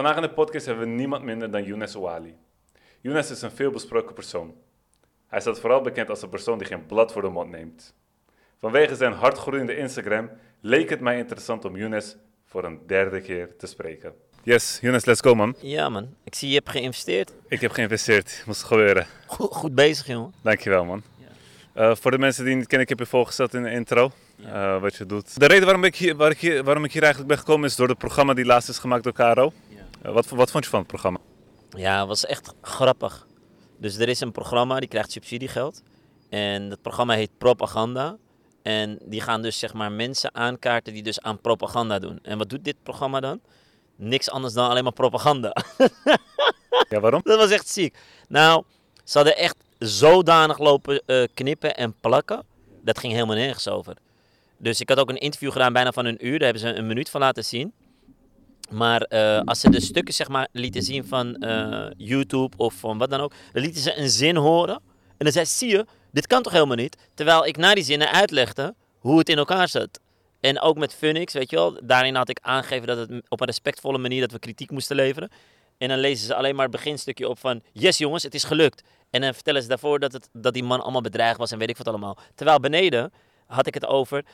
Vandaag in de podcast hebben we niemand minder dan Younes Ouali. Younes is een veelbesproken persoon. Hij staat vooral bekend als een persoon die geen blad voor de mond neemt. Vanwege zijn hardgroeiende Instagram leek het mij interessant om Younes voor een derde keer te spreken. Yes, Younes, let's go man. Ja man, ik zie je hebt geïnvesteerd. Ik heb geïnvesteerd, moest gebeuren. Goed, goed bezig jongen. Dankjewel man. Uh, voor de mensen die niet kennen, ik heb je voorgesteld in de intro. Uh, wat je doet. De reden waarom ik, hier, waar ik hier, waarom ik hier eigenlijk ben gekomen is door het programma die laatst is gemaakt door Caro. Uh, wat, wat vond je van het programma? Ja, het was echt grappig. Dus er is een programma, die krijgt subsidiegeld. En dat programma heet Propaganda. En die gaan dus zeg maar mensen aankaarten die dus aan propaganda doen. En wat doet dit programma dan? Niks anders dan alleen maar propaganda. ja, waarom? Dat was echt ziek. Nou, ze hadden echt zodanig lopen uh, knippen en plakken. Dat ging helemaal nergens over. Dus ik had ook een interview gedaan, bijna van een uur. Daar hebben ze een minuut van laten zien. Maar uh, als ze de stukken zeg maar lieten zien van uh, YouTube of van wat dan ook, dan lieten ze een zin horen. En dan zei ze, zie je, dit kan toch helemaal niet? Terwijl ik na die zinnen uitlegde hoe het in elkaar zat. En ook met Funix, weet je wel, daarin had ik aangegeven dat het op een respectvolle manier dat we kritiek moesten leveren. En dan lezen ze alleen maar het beginstukje op van, yes jongens, het is gelukt. En dan vertellen ze daarvoor dat, het, dat die man allemaal bedreigd was en weet ik wat allemaal. Terwijl beneden had ik het over,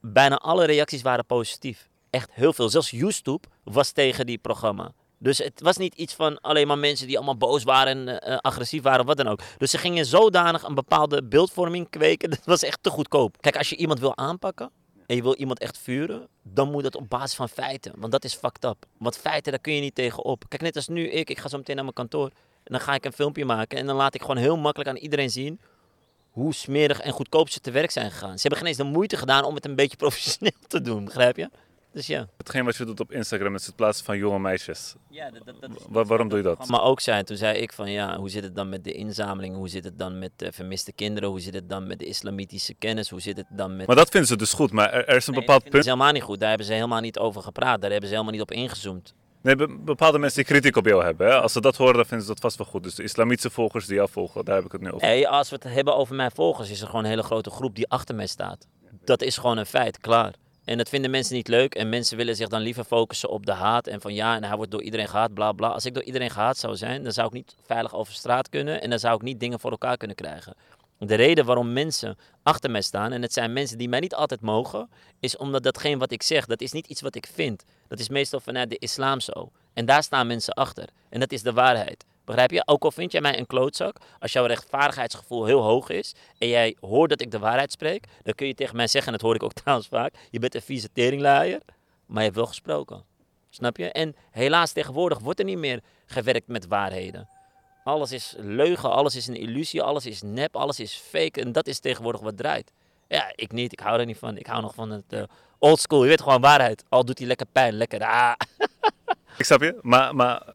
bijna alle reacties waren positief. Echt heel veel. Zelfs YouTube was tegen die programma. Dus het was niet iets van alleen maar mensen die allemaal boos waren en uh, agressief waren, wat dan ook. Dus ze gingen zodanig een bepaalde beeldvorming kweken. Dat was echt te goedkoop. Kijk, als je iemand wil aanpakken en je wil iemand echt vuren, dan moet dat op basis van feiten. Want dat is fucked up. Want feiten, daar kun je niet tegenop. Kijk, net als nu ik, ik ga zo meteen naar mijn kantoor. En dan ga ik een filmpje maken en dan laat ik gewoon heel makkelijk aan iedereen zien hoe smerig en goedkoop ze te werk zijn gegaan. Ze hebben geen eens de moeite gedaan om het een beetje professioneel te doen, begrijp je? Dus ja. Hetgeen wat je doet op Instagram is het plaatsen van jonge meisjes. Ja, dat, dat, dat is, Wa waarom doe je dat? Maar ook zijn, toen zei ik van ja, hoe zit het dan met de inzameling? Hoe zit het dan met uh, vermiste kinderen? Hoe zit het dan met de islamitische kennis? Hoe zit het dan met... Maar dat vinden ze dus goed, maar er, er is een nee, bepaald dat punt... is helemaal niet goed. Daar hebben ze helemaal niet over gepraat. Daar hebben ze helemaal niet op ingezoomd. Nee, be bepaalde mensen die kritiek op jou hebben. Hè? Als ze dat horen, dan vinden ze dat vast wel goed. Dus de islamitische volgers die jou volgen, daar heb ik het nu over. Nee, als we het hebben over mijn volgers, is er gewoon een hele grote groep die achter mij staat. Dat is gewoon een feit, klaar. En dat vinden mensen niet leuk. En mensen willen zich dan liever focussen op de haat. En van ja, en hij wordt door iedereen gehaat, bla bla. Als ik door iedereen gehaat zou zijn, dan zou ik niet veilig over straat kunnen. En dan zou ik niet dingen voor elkaar kunnen krijgen. De reden waarom mensen achter mij staan, en het zijn mensen die mij niet altijd mogen, is omdat datgene wat ik zeg, dat is niet iets wat ik vind. Dat is meestal vanuit de islam zo. En daar staan mensen achter. En dat is de waarheid. Begrijp je? Ook al vind jij mij een klootzak, als jouw rechtvaardigheidsgevoel heel hoog is en jij hoort dat ik de waarheid spreek, dan kun je tegen mij zeggen, en dat hoor ik ook trouwens vaak, je bent een vieze maar je hebt wel gesproken. Snap je? En helaas tegenwoordig wordt er niet meer gewerkt met waarheden. Alles is leugen, alles is een illusie, alles is nep, alles is fake en dat is tegenwoordig wat draait. Ja, ik niet, ik hou er niet van. Ik hou nog van het uh, old school, je weet gewoon waarheid. Al doet hij lekker pijn, lekker ah. ik snap je, maar, maar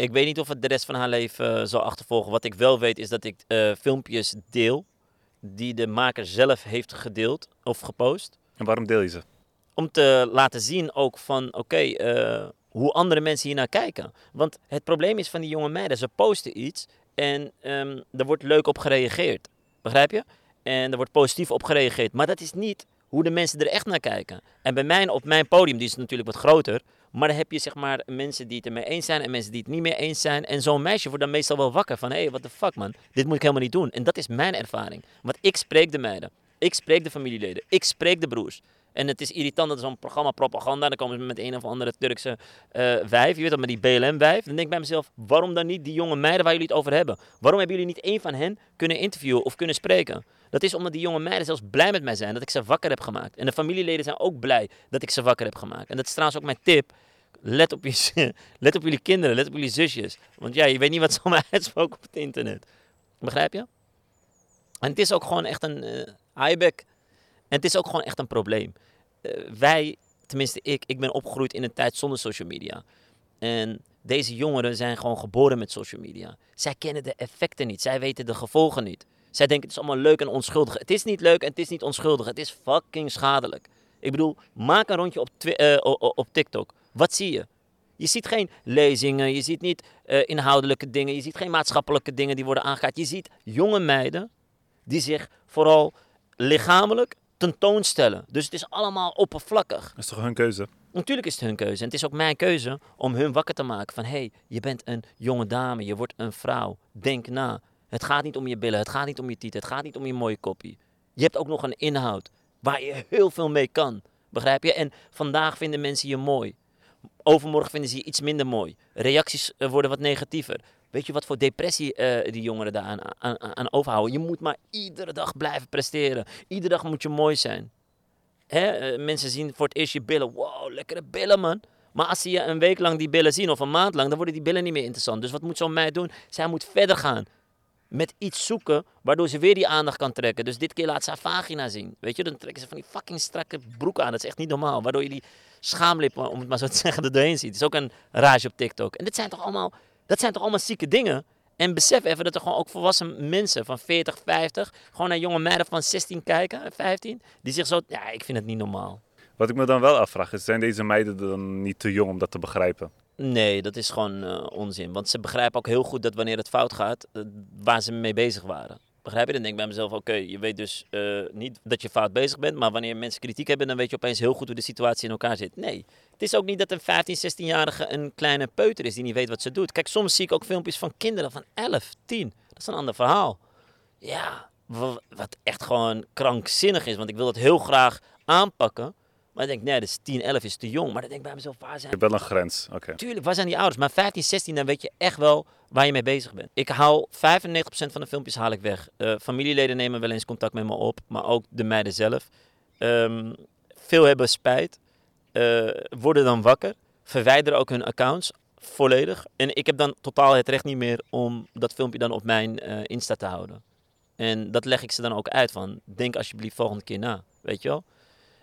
ik weet niet of het de rest van haar leven uh, zal achtervolgen. Wat ik wel weet is dat ik uh, filmpjes deel die de maker zelf heeft gedeeld of gepost. En waarom deel je ze? Om te laten zien ook van oké, okay, uh, hoe andere mensen hier naar kijken. Want het probleem is van die jonge meiden, ze posten iets en um, er wordt leuk op gereageerd. Begrijp je? En er wordt positief op gereageerd. Maar dat is niet hoe de mensen er echt naar kijken. En bij mij op mijn podium, die is natuurlijk wat groter. Maar dan heb je zeg maar mensen die het ermee eens zijn en mensen die het niet mee eens zijn. En zo'n meisje wordt dan meestal wel wakker van, hé, hey, what the fuck man, dit moet ik helemaal niet doen. En dat is mijn ervaring. Want ik spreek de meiden, ik spreek de familieleden, ik spreek de broers. En het is irritant dat zo'n programma propaganda, dan komen ze met een of andere Turkse uh, wijf, je weet dat, met die BLM-wijf. Dan denk ik bij mezelf, waarom dan niet die jonge meiden waar jullie het over hebben? Waarom hebben jullie niet één van hen kunnen interviewen of kunnen spreken? Dat is omdat die jonge meiden zelfs blij met mij zijn dat ik ze wakker heb gemaakt. En de familieleden zijn ook blij dat ik ze wakker heb gemaakt. En dat is trouwens ook mijn tip. Let op, je, let op jullie kinderen, let op jullie zusjes. Want ja, je weet niet wat ze allemaal uitspoken op het internet. Begrijp je? En het is ook gewoon echt een uh. En het is ook gewoon echt een probleem. Uh, wij, tenminste ik, ik ben opgegroeid in een tijd zonder social media. En deze jongeren zijn gewoon geboren met social media. Zij kennen de effecten niet, zij weten de gevolgen niet. Zij denken het is allemaal leuk en onschuldig. Het is niet leuk en het is niet onschuldig. Het is fucking schadelijk. Ik bedoel, maak een rondje op, uh, op TikTok. Wat zie je? Je ziet geen lezingen, je ziet niet uh, inhoudelijke dingen, je ziet geen maatschappelijke dingen die worden aangekaart. Je ziet jonge meiden die zich vooral lichamelijk tentoonstellen. Dus het is allemaal oppervlakkig. Dat is toch hun keuze? Natuurlijk is het hun keuze. En het is ook mijn keuze om hun wakker te maken van... hé, hey, je bent een jonge dame, je wordt een vrouw. Denk na. Het gaat niet om je billen, het gaat niet om je titel, het gaat niet om je mooie kopie. Je hebt ook nog een inhoud waar je heel veel mee kan. Begrijp je? En vandaag vinden mensen je mooi. Overmorgen vinden ze je iets minder mooi. Reacties eh, worden wat negatiever. Weet je wat voor depressie uh, die jongeren daar aan, aan, aan, overhouden? Je moet maar iedere dag blijven presteren. Iedere dag moet je mooi zijn. Hè? Uh, mensen zien voor het eerst je billen. Wow, lekkere billen man. Maar als ze je een week lang die billen zien of een maand lang, dan worden die billen niet meer interessant. Dus wat moet zo'n meid doen? Zij moet verder gaan met iets zoeken waardoor ze weer die aandacht kan trekken. Dus dit keer laat ze haar vagina zien. Weet je, dan trekken ze van die fucking strakke broek aan. Dat is echt niet normaal. Waardoor je die schaamlippen, om het maar zo te zeggen, er doorheen ziet. Is ook een rage op TikTok. En dit zijn toch allemaal, dat zijn toch allemaal zieke dingen? En besef even dat er gewoon ook volwassen mensen van 40, 50, gewoon naar jonge meiden van 16 kijken, 15, die zich zo, ja, ik vind het niet normaal. Wat ik me dan wel afvraag is, zijn deze meiden dan niet te jong om dat te begrijpen? Nee, dat is gewoon uh, onzin. Want ze begrijpen ook heel goed dat wanneer het fout gaat, uh, waar ze mee bezig waren. Begrijp je? Dan denk ik bij mezelf, oké, je weet dus uh, niet dat je fout bezig bent, maar wanneer mensen kritiek hebben, dan weet je opeens heel goed hoe de situatie in elkaar zit. Nee, het is ook niet dat een 15, 16-jarige een kleine peuter is die niet weet wat ze doet. Kijk, soms zie ik ook filmpjes van kinderen van 11, 10. Dat is een ander verhaal. Ja, wat echt gewoon krankzinnig is, want ik wil dat heel graag aanpakken. Maar ik denk, nee, dus 10, 11 is te jong. Maar dan denk ik bij mezelf, waar zijn... Je hebt wel een grens, oké. Tuurlijk, waar zijn die ouders? Maar 15, 16, dan weet je echt wel waar je mee bezig bent. Ik haal 95% van de filmpjes haal ik weg. Uh, familieleden nemen wel eens contact met me op, maar ook de meiden zelf. Um, veel hebben spijt, uh, worden dan wakker, verwijderen ook hun accounts volledig. En ik heb dan totaal het recht niet meer om dat filmpje dan op mijn uh, Insta te houden. En dat leg ik ze dan ook uit van, denk alsjeblieft volgende keer na, weet je wel.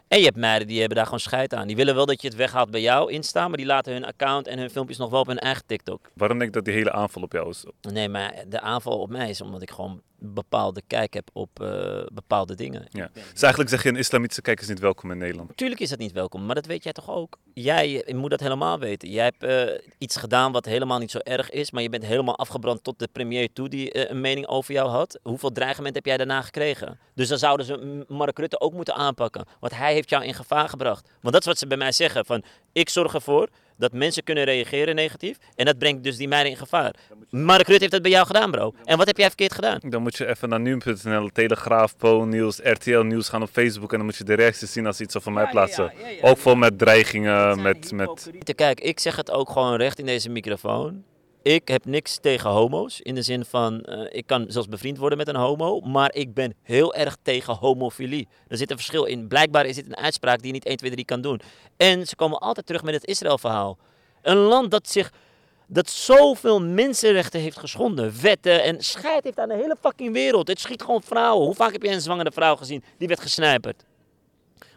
En je hebt meiden die hebben daar gewoon scheid aan. Die willen wel dat je het weghaalt bij jou Insta, maar die laten hun account en hun filmpjes nog wel op hun eigen TikTok. Waarom denk ik dat die hele aanval op jou is? Nee, maar de aanval op mij is omdat ik gewoon bepaalde kijk heb op uh, bepaalde dingen. Ja. Dus eigenlijk zeg je, een islamitische kijk is niet welkom in Nederland. Tuurlijk is dat niet welkom, maar dat weet jij toch ook? Jij moet dat helemaal weten. Jij hebt uh, iets gedaan wat helemaal niet zo erg is, maar je bent helemaal afgebrand tot de premier toe die uh, een mening over jou had. Hoeveel dreigement heb jij daarna gekregen? Dus dan zouden ze Mark Rutte ook moeten aanpakken, want hij heeft jou in gevaar gebracht. Want dat is wat ze bij mij zeggen, van ik zorg ervoor dat mensen kunnen reageren negatief. En dat brengt dus die meiden in gevaar. Mark Rutte heeft dat bij jou gedaan, bro. En wat heb jij verkeerd gedaan? Dan moet je even naar nu.nl, Telegraaf, Po Nieuws, RTL Nieuws gaan op Facebook. En dan moet je de reacties zien als ze iets over mij plaatsen. Ja, ja, ook vol met dreigingen, met... met... Kijk, ik zeg het ook gewoon recht in deze microfoon ik heb niks tegen homo's. In de zin van, uh, ik kan zelfs bevriend worden met een homo. Maar ik ben heel erg tegen homofilie. Er zit een verschil in. Blijkbaar is dit een uitspraak die je niet 1, 2, 3 kan doen. En ze komen altijd terug met het Israël-verhaal. Een land dat zich dat zoveel mensenrechten heeft geschonden, wetten en scheid heeft aan de hele fucking wereld. Het schiet gewoon vrouwen. Hoe vaak heb je een zwangere vrouw gezien die werd gesniperd?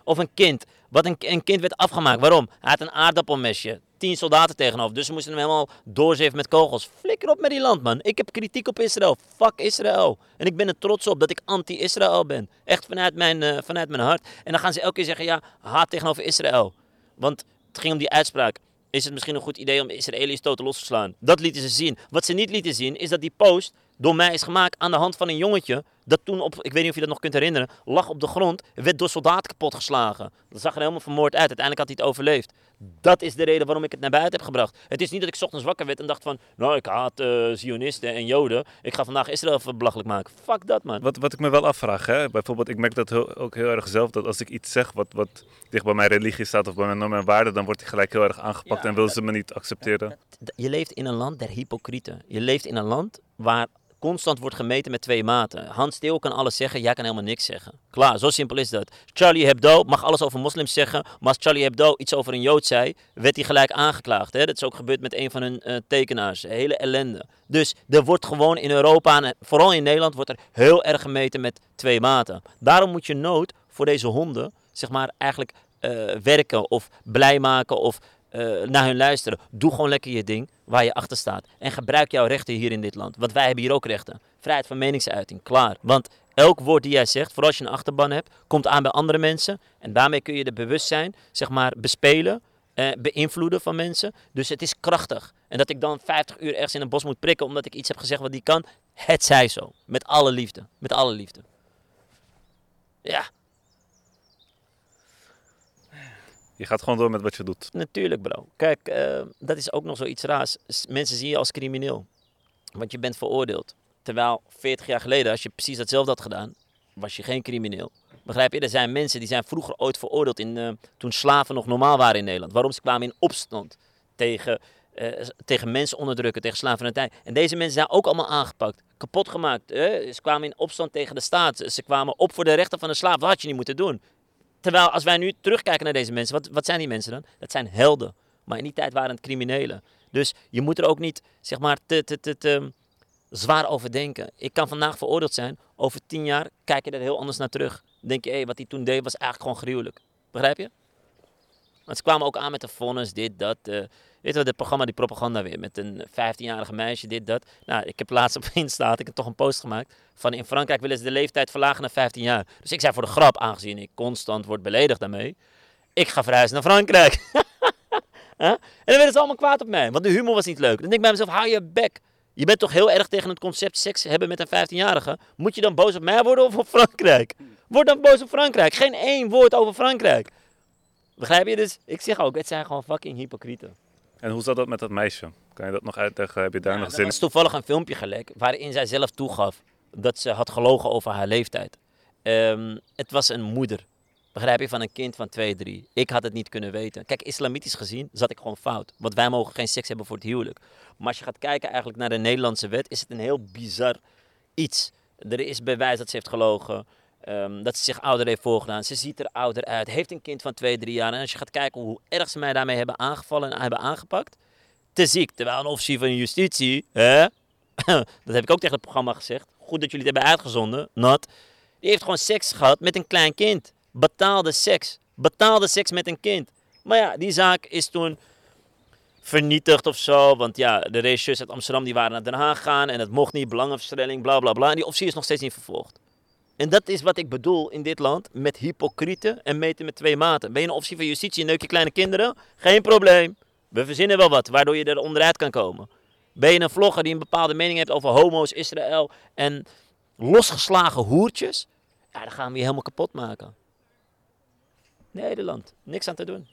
Of een kind, wat een, een kind werd afgemaakt. Waarom? Hij had een aardappelmesje tien soldaten tegenover. Dus ze moesten hem helemaal doorzeven met kogels. Flikker op met die land, man. Ik heb kritiek op Israël. Fuck Israël. En ik ben er trots op dat ik anti-Israël ben. Echt vanuit mijn, uh, vanuit mijn hart. En dan gaan ze elke keer zeggen, ja, haat tegenover Israël. Want het ging om die uitspraak. Is het misschien een goed idee om Israëli's totaal los te slaan? Dat lieten ze zien. Wat ze niet lieten zien, is dat die post door mij is gemaakt aan de hand van een jongetje. Dat toen op, ik weet niet of je dat nog kunt herinneren, lag op de grond. Werd door soldaten kapot geslagen. Dat zag er helemaal vermoord uit. Uiteindelijk had hij het overleefd. Dat is de reden waarom ik het naar buiten heb gebracht. Het is niet dat ik ochtends wakker werd en dacht van... Nou, ik haat uh, Zionisten en Joden. Ik ga vandaag Israël belachelijk maken. Fuck dat, man. Wat, wat ik me wel afvraag, hè. Bijvoorbeeld, ik merk dat heel, ook heel erg zelf. Dat als ik iets zeg wat, wat dicht bij mijn religie staat of bij mijn normen en waarden... dan wordt hij gelijk heel erg aangepakt ja, en willen ze me niet accepteren. Je leeft in een land der hypocrieten. Je leeft in een land waar constant wordt gemeten met twee maten. Hans Steeuw kan alles zeggen, jij kan helemaal niks zeggen. Klaar, zo simpel is dat. Charlie Hebdo mag alles over moslims zeggen, maar als Charlie Hebdo iets over een Jood zei, werd hij gelijk aangeklaagd. Hè? Dat is ook gebeurd met een van hun uh, tekenaars. Hele ellende. Dus er wordt gewoon in Europa, en vooral in Nederland, wordt er heel erg gemeten met twee maten. Daarom moet je nood voor deze honden, zeg maar, eigenlijk uh, werken of blij maken of uh, naar hun luisteren. Doe gewoon lekker je ding waar je achter staat. En gebruik jouw rechten hier in dit land. Want wij hebben hier ook rechten. Vrijheid van meningsuiting, klaar. Want elk woord die jij zegt, vooral als je een achterban hebt, komt aan bij andere mensen. En daarmee kun je de bewustzijn, zeg maar, bespelen. Eh, beïnvloeden van mensen. Dus het is krachtig. En dat ik dan 50 uur ergens in een bos moet prikken omdat ik iets heb gezegd wat die kan, het zij zo. Met alle liefde. Met alle liefde. Ja, Je gaat gewoon door met wat je doet. Natuurlijk, bro. Kijk, eh, dat is ook nog zoiets raars. Mensen zien je als crimineel. Want je bent veroordeeld. Terwijl 40 jaar geleden, als je precies datzelfde had gedaan, was je geen crimineel. Begrijp je? Er zijn mensen die zijn vroeger ooit veroordeeld in, eh, toen slaven nog normaal waren in Nederland. Waarom? Ze kwamen in opstand tegen, eh, tegen mensen onderdrukken, tegen slavernij. En deze mensen zijn ook allemaal aangepakt, kapot gemaakt. Ze kwamen in opstand tegen de staat. Ze kwamen op voor de rechten van de slaaf. Dat had je niet moeten doen. Terwijl als wij nu terugkijken naar deze mensen, wat, wat zijn die mensen dan? Dat zijn helden. Maar in die tijd waren het criminelen. Dus je moet er ook niet, zeg maar, te, te, te, te zwaar over denken. Ik kan vandaag veroordeeld zijn. Over tien jaar kijk je er heel anders naar terug. Dan denk je, hé, wat hij toen deed was eigenlijk gewoon gruwelijk. Begrijp je? Want ze kwamen ook aan met de vonnis, dit, dat. eh, weet je wat, het programma, die propaganda weer. Met een 15-jarige meisje, dit, dat. Nou, ik heb laatst op Insta, ik heb toch een post gemaakt. Van in Frankrijk willen ze de leeftijd verlagen naar 15 jaar. Dus ik zei voor de grap, aangezien ik constant word beledigd daarmee. Ik ga verhuizen naar Frankrijk. En dan werden ze allemaal kwaad op mij, want de humor was niet leuk. Dan denk ik bij mezelf, hou je bek. Je bent toch heel erg tegen het concept seks hebben met een 15-jarige. Moet je dan boos op mij worden of op Frankrijk? Word dan boos op Frankrijk. Geen één woord over Frankrijk. Begrijp je? Dus ik zeg ook, het zijn gewoon fucking hypocrieten. En hoe zat dat met dat meisje? Kan je dat nog uitleggen? Heb je daar Ja, nog er zin in? was toevallig een filmpje gelekt waarin zij zelf toegaf dat ze had gelogen over haar leeftijd. Ehm, het was een moeder, begrijp je, van een kind van 2, 3. Ik had het niet kunnen weten. Kijk, islamitisch gezien zat ik gewoon fout. Want wij mogen geen seks hebben voor het huwelijk. Maar als je gaat kijken eigenlijk naar de Nederlandse wet, is het een heel bizar iets. Er is bewijs dat ze heeft gelogen. Ehm, dat ze zich ouder heeft voorgedaan. Ze ziet er ouder uit. Heeft een kind van 2, 3 jaar. En als je gaat kijken hoe erg ze mij daarmee hebben aangevallen en hebben aangepakt te ziek. Terwijl een officier van justitie, hè? dat heb ik ook tegen het programma gezegd. Goed dat jullie het hebben uitgezonden, Nat. Die heeft gewoon seks gehad met een klein kind. Betaalde seks. Betaalde seks met een kind. Maar ja, die zaak is toen vernietigd of zo. Want ja, de regisseurs uit Amsterdam die waren naar Den Haag gegaan. En het mocht niet, belangenverstrengeling, bla bla bla. En die officier is nog steeds niet vervolgd. En dat is wat ik bedoel in dit land met hypocrieten en meten met twee maten. Ben je een officier van justitie en neuk je kleine kinderen? Geen probleem. We verzinnen wel wat, waardoor je er onderuit kan komen. Ben je een vlogger die een bepaalde mening heeft over homo's, Israël en losgeslagen hoertjes? Ja, dan gaan we je helemaal kapot maken. Nederland, niks aan te doen.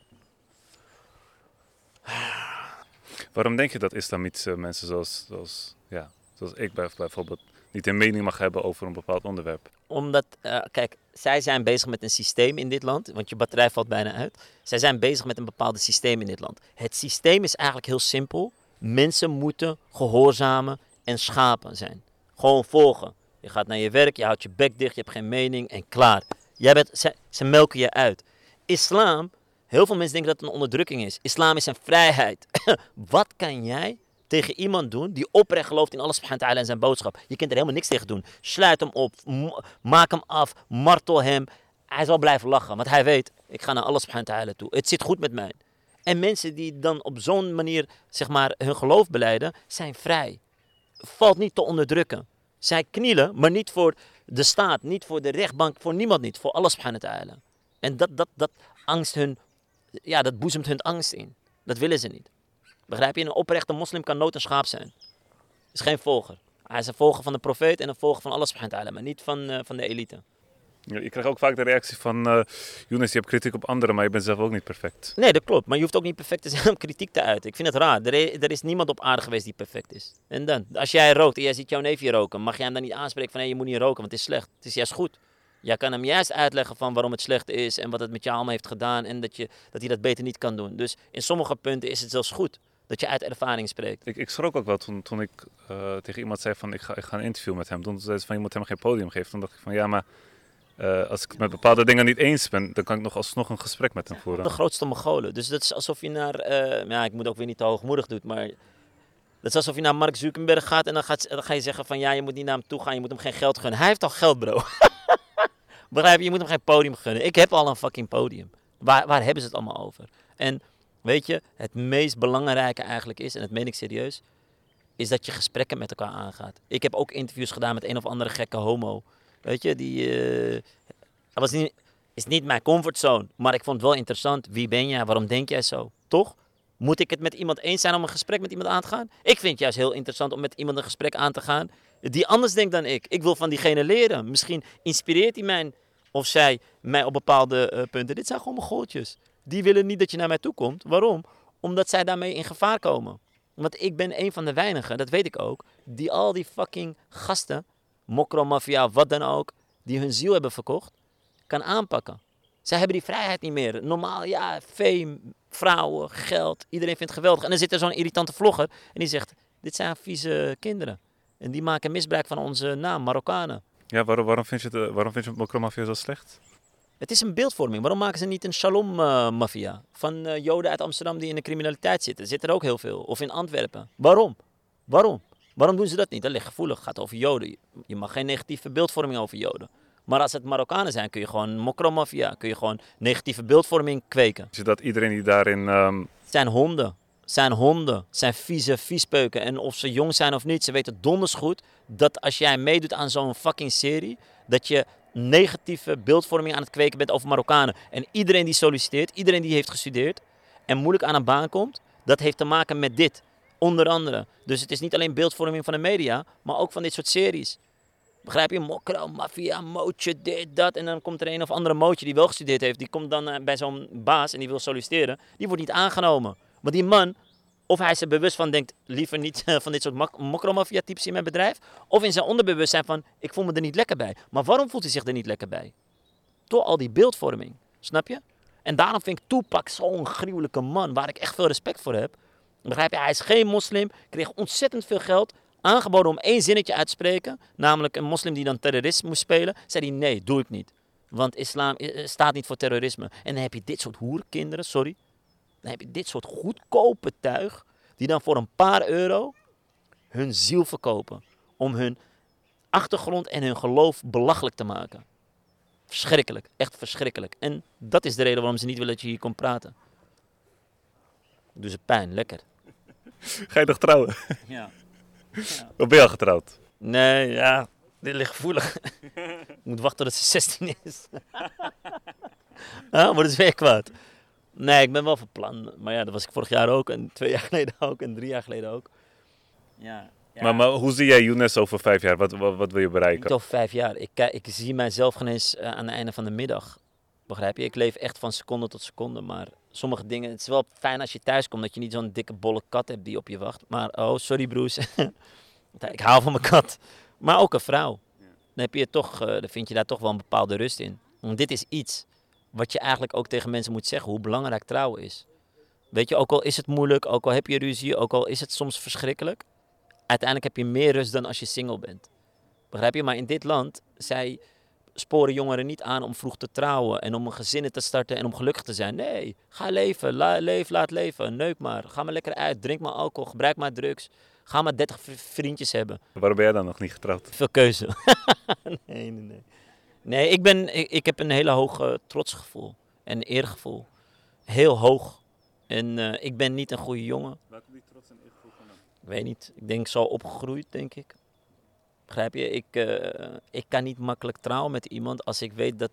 Waarom denk je dat islamitische mensen zoals, zoals, ja, zoals ik bij- bijvoorbeeld niet een mening mag hebben over een bepaald onderwerp? Omdat, eh, kijk, zij zijn bezig met een systeem in dit land, want je batterij valt bijna uit. Zij zijn bezig met een bepaald systeem in dit land. Het systeem is eigenlijk heel simpel. Mensen moeten gehoorzamen en schapen zijn. Gewoon volgen. Je gaat naar je werk, je houdt je bek dicht, je hebt geen mening en klaar. Jij bent, ze, ze melken je uit. Islam, heel veel mensen denken dat het een onderdrukking is. Islam is een vrijheid. Wat kan jij tegen iemand doen die oprecht gelooft in Allah subhanahu wa ta'ala en zijn boodschap. Je kunt er helemaal niks tegen doen. Sluit hem op, maak hem af, martel hem. Hij zal blijven lachen, want hij weet, ik ga naar Allah subhanahu wa ta'ala toe. Het zit goed met mij. En mensen die dan op zo'n manier, zeg maar, hun geloof beleiden, zijn vrij. Valt niet te onderdrukken. Zij knielen, maar niet voor de staat, niet voor de rechtbank, voor niemand niet, voor Allah subhanahu wa ta'ala. En dat, dat, dat angst hun, ja, dat boezemt hun angst in. Dat willen ze niet. Begrijp je? Een oprechte moslim kan nooit een schaap zijn. Is geen volger. Hij is een volger van de profeet en een volger van Allah subhanahu wa ta'ala, maar niet van, eh, van de elite. Ja, Je krijgt ook vaak de reactie van, eh Younes, je hebt kritiek op anderen, maar je bent zelf ook niet perfect. Nee, dat klopt. Maar je hoeft ook niet perfect te zijn om kritiek te uiten. Ik vind het raar. Er is, er is niemand op aarde geweest die perfect is. En dan, als jij rookt en jij ziet jouw neefje roken, mag jij hem dan niet aanspreken van hé, je moet niet roken, want het is slecht. Het is juist goed. Jij kan hem juist uitleggen van waarom het slecht is en wat het met jou allemaal heeft gedaan en dat, je, dat hij dat beter niet kan doen. Dus in sommige punten is het zelfs goed dat je uit ervaring spreekt. Ik, ik schrok ook wel toen, toen ik eh, tegen iemand zei van, ik ga, ik ga een interview met hem. Toen zei ze van, je moet hem geen podium geven. Toen dacht ik van, ja, maar eh, als ik het met bepaalde dingen niet eens ben, dan kan ik nog alsnog een gesprek met hem voeren. De grootste Mongolen. Dus dat is alsof je naar, eh, ja, ik moet ook weer niet te hoogmoedig doen, maar dat is alsof je naar Mark Zuckerberg gaat en dan, gaat, dan ga je zeggen van ja, je moet niet naar hem toe gaan, je moet hem geen geld gunnen. Hij heeft al geld, bro. Begrijp je? Je moet hem geen podium gunnen. Ik heb al een fucking podium. Waar, waar hebben ze het allemaal over? En weet je, het meest belangrijke eigenlijk is, en dat meen ik serieus, is dat je gesprekken met elkaar aangaat. Ik heb ook interviews gedaan met een of andere gekke homo. Weet je, die. eh, was niet, is niet mijn comfortzone, maar ik vond het wel interessant. Wie ben jij? Waarom denk jij zo? Toch? Moet ik het met iemand eens zijn om een gesprek met iemand aan te gaan? Ik vind het juist heel interessant om met iemand een gesprek aan te gaan die anders denkt dan ik. Ik wil van diegene leren. Misschien inspireert hij mij of zij mij op bepaalde eh, punten. Dit zijn gewoon mijn gootjes. Die willen niet dat je naar mij toe komt. Waarom? Omdat zij daarmee in gevaar komen. Want ik ben een van de weinigen, dat weet ik ook, die al die fucking gasten, mokromafia, wat dan ook, die hun ziel hebben verkocht, kan aanpakken. Zij hebben die vrijheid niet meer. Normaal, ja, fame, vrouwen, geld, iedereen vindt het geweldig. En dan zit er zo'n irritante vlogger en die zegt, dit zijn vieze kinderen. En die maken misbruik van onze naam, Marokkanen. Ja, waarom, waarom vind je het, waarom vind je mokromafia zo slecht? Het is een beeldvorming. Waarom maken ze niet een shalom-mafia? van eh, Joden uit Amsterdam die in de criminaliteit zitten. Zit er ook heel veel. Of in Antwerpen. Waarom? Waarom? Waarom doen ze dat niet? Dat ligt gevoelig. Het gaat over Joden. Je mag geen negatieve beeldvorming over Joden. Maar als het Marokkanen zijn, kun je gewoon mokromafia. Kun je gewoon negatieve beeldvorming kweken. Is het dat iedereen die daarin... ehm, zijn honden. Zijn honden. Zijn vieze viespeuken. En of ze jong zijn of niet, ze weten donders goed dat als jij meedoet aan zo'n fucking serie, dat je negatieve beeldvorming aan het kweken bent over Marokkanen. En iedereen die solliciteert, iedereen die heeft gestudeerd en moeilijk aan een baan komt, dat heeft te maken met dit. Onder andere. Dus het is niet alleen beeldvorming van de media, maar ook van dit soort series. Begrijp je? Mokro, maffia, mootje, dit, dat. En dan komt er een of andere mootje die wel gestudeerd heeft. Die komt dan eh, bij zo'n baas en die wil solliciteren. Die wordt niet aangenomen. Want die man, of hij er bewust van, denkt liever niet eh, van dit soort mak- mokromafia types in mijn bedrijf. Of in zijn onderbewustzijn van, ik voel me er niet lekker bij. Maar waarom voelt hij zich er niet lekker bij? Door al die beeldvorming. Snap je? En daarom vind ik Tupac zo'n gruwelijke man, waar ik echt veel respect voor heb. Begrijp je? Hij is geen moslim, kreeg ontzettend veel geld, aangeboden om één zinnetje uit te spreken. Namelijk een moslim die dan terrorist moest spelen. Zei hij, nee, doe ik niet. Want islam eh, staat niet voor terrorisme. En dan heb je dit soort hoerkinderen, sorry. Dan heb je dit soort goedkope tuig, die dan voor een paar euro hun ziel verkopen. Om hun achtergrond en hun geloof belachelijk te maken. Verschrikkelijk, echt verschrikkelijk. En dat is de reden waarom ze niet willen dat je hier komt praten. Doe ze pijn, lekker. Ga je nog trouwen? Ja. Of ben je al getrouwd? Nee, ja, dit ligt gevoelig. Ik moet wachten tot ze 16 is. ah, wordt het weer kwaad. Nee, ik ben wel van plan. Maar ja, dat was ik vorig jaar ook. En twee jaar geleden ook. En drie jaar geleden ook. Ja. ja. Maar, maar hoe zie jij Younes over vijf jaar? Wat, wat, wat wil je Niet bereiken? over vijf jaar. Ik, ik zie mijzelf geen eens eh, aan het einde van de middag. Begrijp je? Ik leef echt van seconde tot seconde. Maar sommige dingen... Het is wel fijn als je thuis komt dat je niet zo'n dikke bolle kat hebt die op je wacht. Maar, oh, sorry broers. ik hou van mijn kat. Maar ook een vrouw. Dan, heb je toch, eh, dan vind je daar toch wel een bepaalde rust in. Want dit is iets wat je eigenlijk ook tegen mensen moet zeggen. Hoe belangrijk trouwen is. Weet je, ook al is het moeilijk, ook al heb je ruzie, ook al is het soms verschrikkelijk. Uiteindelijk heb je meer rust dan als je single bent. Begrijp je? Maar in dit land, zij sporen jongeren niet aan om vroeg te trouwen en om een gezin te starten en om gelukkig te zijn. Nee, ga leven, la, leef, laat leven, neuk maar, ga maar lekker uit, drink maar alcohol, gebruik maar drugs. Ga maar 30 v- vriendjes hebben. Waarom ben jij dan nog niet getrouwd? Veel keuze. nee, nee, nee. Nee, ik, ben, ik, ik heb een hele hoog eh, trotsgevoel en eergevoel. Heel hoog. En eh, ik ben niet een goede jongen. Waar komt die trots en eergevoel vandaan? Ik weet niet. Ik denk zo opgegroeid, denk ik. Begrijp je? Ik, eh, ik kan niet makkelijk trouwen met iemand als ik weet dat,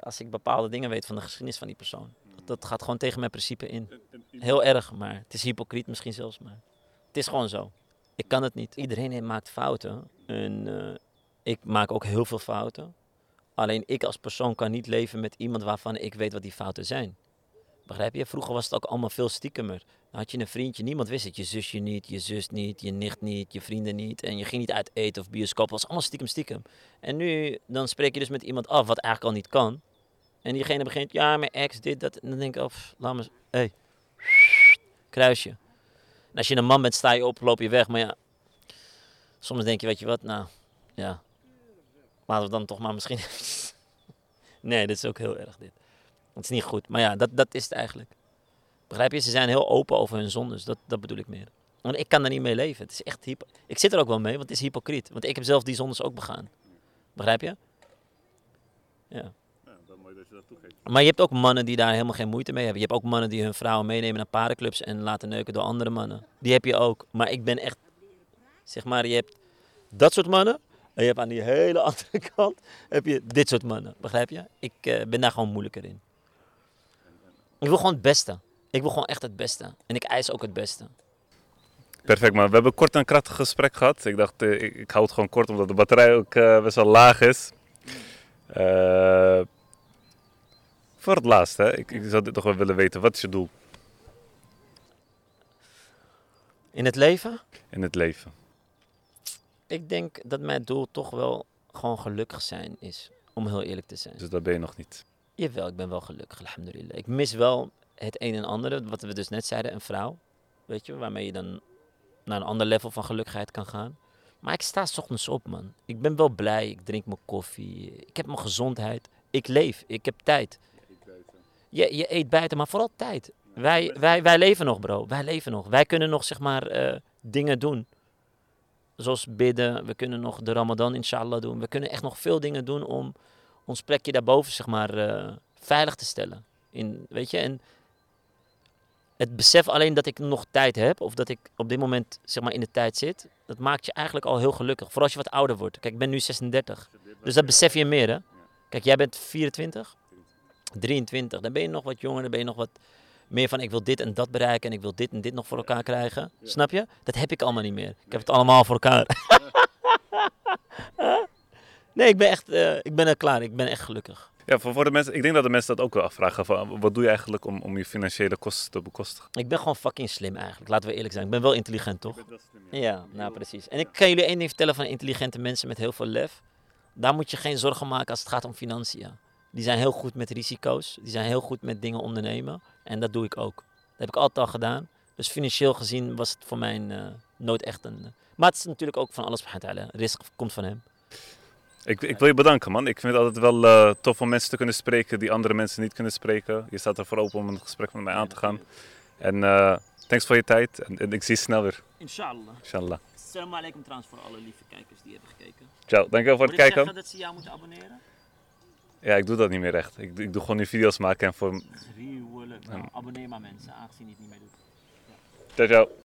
als ik bepaalde dingen weet van de geschiedenis van die persoon. Dat, dat gaat gewoon tegen mijn principe in. Heel erg, maar het is hypocriet misschien zelfs, maar het is gewoon zo. Ik kan het niet. Iedereen maakt fouten en ik maak ook heel veel fouten. Alleen ik als persoon kan niet leven met iemand waarvan ik weet wat die fouten zijn. Begrijp je? Vroeger was het ook allemaal veel stiekemer. Dan had je een vriendje, niemand wist het. Je zusje niet, je zus niet, je nicht niet, je vrienden niet. En je ging niet uit eten of bioscoop. Het was allemaal stiekem stiekem. En nu, dan spreek je dus met iemand af wat eigenlijk al niet kan. En diegene begint, ja, mijn ex, dit, dat. En dan denk ik, oh, laat me... Hé, hey. kruisje. En als je een man bent, sta je op, loop je weg. Maar ja, soms denk je, weet je wat, nou, ja. Laten we dan toch maar misschien... nee, dit is ook heel erg, dit. Het is niet goed. Maar ja, dat, dat is het eigenlijk. Begrijp je? Ze zijn heel open over hun zondes. Dat, dat bedoel ik meer. Want ik kan er niet mee leven. Het is echt hypo ik zit er ook wel mee, want het is hypocriet. Want ik heb zelf die zondes ook begaan. Begrijp je? Ja. wel mooi dat je dat toegeeft. Maar je hebt ook mannen die daar helemaal geen moeite mee hebben. Je hebt ook mannen die hun vrouwen meenemen naar paardenclubs en laten neuken door andere mannen. Die heb je ook. Maar ik ben echt, zeg maar, je hebt dat soort mannen. En je hebt aan die hele andere kant, heb je dit soort mannen. Begrijp je? Ik eh, ben daar gewoon moeilijker in. Ik wil gewoon het beste. Ik wil gewoon echt het beste. En ik eis ook het beste. Perfect man, we hebben kort een krachtig gesprek gehad. Ik dacht, eh, ik, ik hou het gewoon kort omdat de batterij ook eh, best wel laag is. Eh, Voor het laatst, hè. Ik, ik zou dit nog wel willen weten. Wat is je doel In het leven? in het leven? Ik denk dat mijn doel toch wel gewoon gelukkig zijn is. Om heel eerlijk te zijn. Dus dat ben je nog niet. Jawel, ik ben wel gelukkig, alhamdulillah. Ik mis wel het een en ander, wat we dus net zeiden, een vrouw. Weet je, waarmee je dan naar een ander level van gelukkigheid kan gaan. Maar ik sta 's ochtends op, man. Ik ben wel blij, ik drink mijn koffie, ik heb mijn gezondheid. Ik leef, ik heb tijd. Je, je eet buiten, maar vooral tijd. Wij, wij, wij leven nog, bro. Wij leven nog. Wij kunnen nog, zeg maar, eh, dingen doen. Zoals bidden. We kunnen nog de Ramadan, inshallah, doen. We kunnen echt nog veel dingen doen om ons plekje daarboven, zeg maar, eh, veilig te stellen. In, weet je, en het besef alleen dat ik nog tijd heb, of dat ik op dit moment, zeg maar, in de tijd zit, dat maakt je eigenlijk al heel gelukkig. Vooral als je wat ouder wordt. Kijk, ik ben nu 36. Dus dat besef je meer, hè? Kijk, jij bent 24? 23. Dan ben je nog wat jonger, dan ben je nog wat meer van ik wil dit en dat bereiken en ik wil dit en dit nog voor elkaar krijgen. Snap je? Dat heb ik allemaal niet meer. Ik heb het allemaal voor elkaar. nee, ik ben echt, eh, ik ben er klaar. Ik ben echt gelukkig. Ja, voor, voor de mensen, ik denk dat de mensen dat ook wel afvragen. Van, wat doe je eigenlijk om, om je financiële kosten te bekostigen? Ik ben gewoon fucking slim eigenlijk. Laten we eerlijk zijn. Ik ben wel intelligent, toch? Ja, nou precies. En ik kan jullie één ding vertellen van intelligente mensen met heel veel lef. Daar moet je geen zorgen maken als het gaat om financiën. Die zijn heel goed met risico's. Die zijn heel goed met dingen ondernemen. En dat doe ik ook. Dat heb ik altijd al gedaan. Dus financieel gezien was het voor mij eh, nooit echt een... eh, maar het is natuurlijk ook van alles subhanahu Risk komt van hem. Ik, ik wil je bedanken, man. Ik vind het altijd wel eh, tof om mensen te kunnen spreken die andere mensen niet kunnen spreken. Je staat ervoor open om een gesprek met mij aan te gaan. En eh, thanks voor je tijd. En, en ik zie je snel weer, Inshallah. inshallah. Assalamu alaikum trouwens voor alle lieve kijkers die hebben gekeken. Ciao, dankjewel voor het kijken. dat ze jou moeten abonneren? Ja, ik doe dat niet meer echt. Ik, ik doe gewoon nu video's maken en voor... Gruwelijk. Nou, abonneer maar mensen, aangezien je het niet meer doet. Ciao, ciao.